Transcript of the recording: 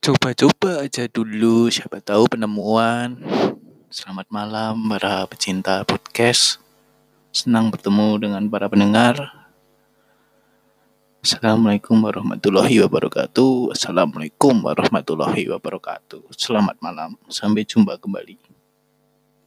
Coba-coba aja dulu, siapa tahu penemuan. Selamat malam para pecinta podcast. Senang bertemu dengan para pendengar. Assalamualaikum warahmatullahi wabarakatuh. Assalamualaikum warahmatullahi wabarakatuh. Selamat malam. Sampai jumpa kembali.